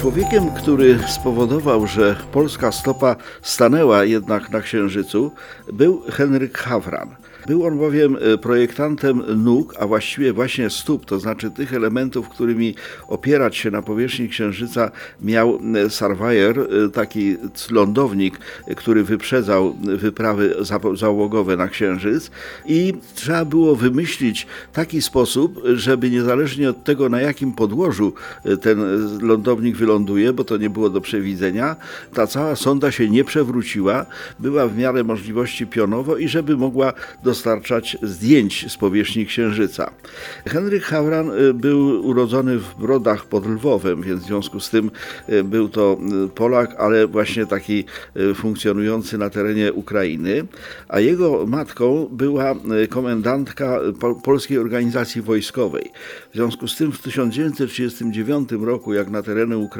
Człowiekiem, który spowodował, że polska stopa stanęła jednak na Księżycu, był Henryk Hawran. Był on bowiem e, projektantem nóg, a właściwie właśnie stóp, to znaczy tych elementów, którymi opierać się na powierzchni Księżyca miał e, Surveyor, e, taki lądownik, który wyprzedzał wyprawy załogowe na Księżyc i trzeba było wymyślić taki sposób, żeby niezależnie od tego, na jakim podłożu ten lądownik wyląduje, bo to nie było do przewidzenia, ta cała sonda się nie przewróciła, była w miarę możliwości pionowo i żeby mogła dostarczać zdjęć z powierzchni Księżyca. Henryk Hauran y, był urodzony w Brodach pod Lwowem, więc w związku z tym y, był to y, Polak, ale właśnie taki funkcjonujący na terenie Ukrainy, a jego matką była komendantka Polskiej Organizacji Wojskowej. W związku z tym w 1939 roku, jak na tereny Ukrainy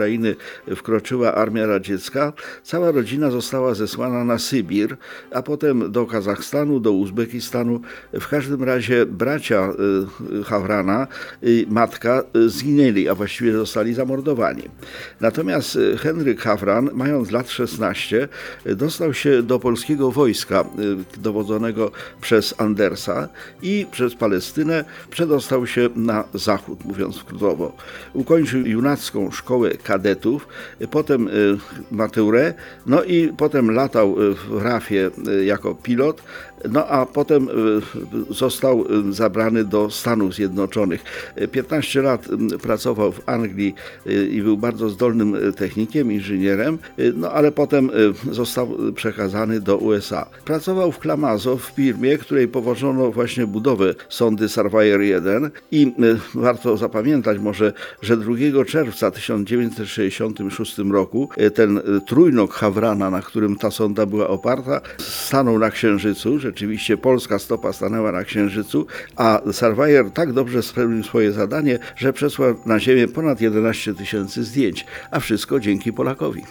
wkroczyła armia radziecka, cała rodzina została zesłana na Sybir, a potem do Kazachstanu, do Uzbekistanu, stanu. W każdym razie bracia y, Hawrana matka y, zginęli, a właściwie zostali zamordowani. Natomiast y, Henryk Hawran, mając lat 16, dostał się do polskiego wojska dowodzonego przez Andersa i przez Palestynę przedostał się na zachód, mówiąc krótko. Ukończył junacką szkołę kadetów, potem maturę, no i potem latał w RAFie jako pilot, no a potem y, został y, zabrany do Stanów Zjednoczonych. 15 lat y, pracował w Anglii i był bardzo zdolnym technikiem, inżynierem, no ale potem został przekazany do USA. Pracował w Klamazo w firmie, której powożono właśnie budowę sondy Surveyor 1 i warto zapamiętać może, że 2 czerwca 1966 roku ten trójnok Hawrana, na którym ta sonda była oparta, stanął na Księżycu, rzeczywiście polska stopa stanęła na Księżycu, a Surveyor tak dobrze spełnił swoje zadanie, że przesłał na Ziemię ponad 11 tysięcy zdjęć, a wszystko dzięki Polakowi.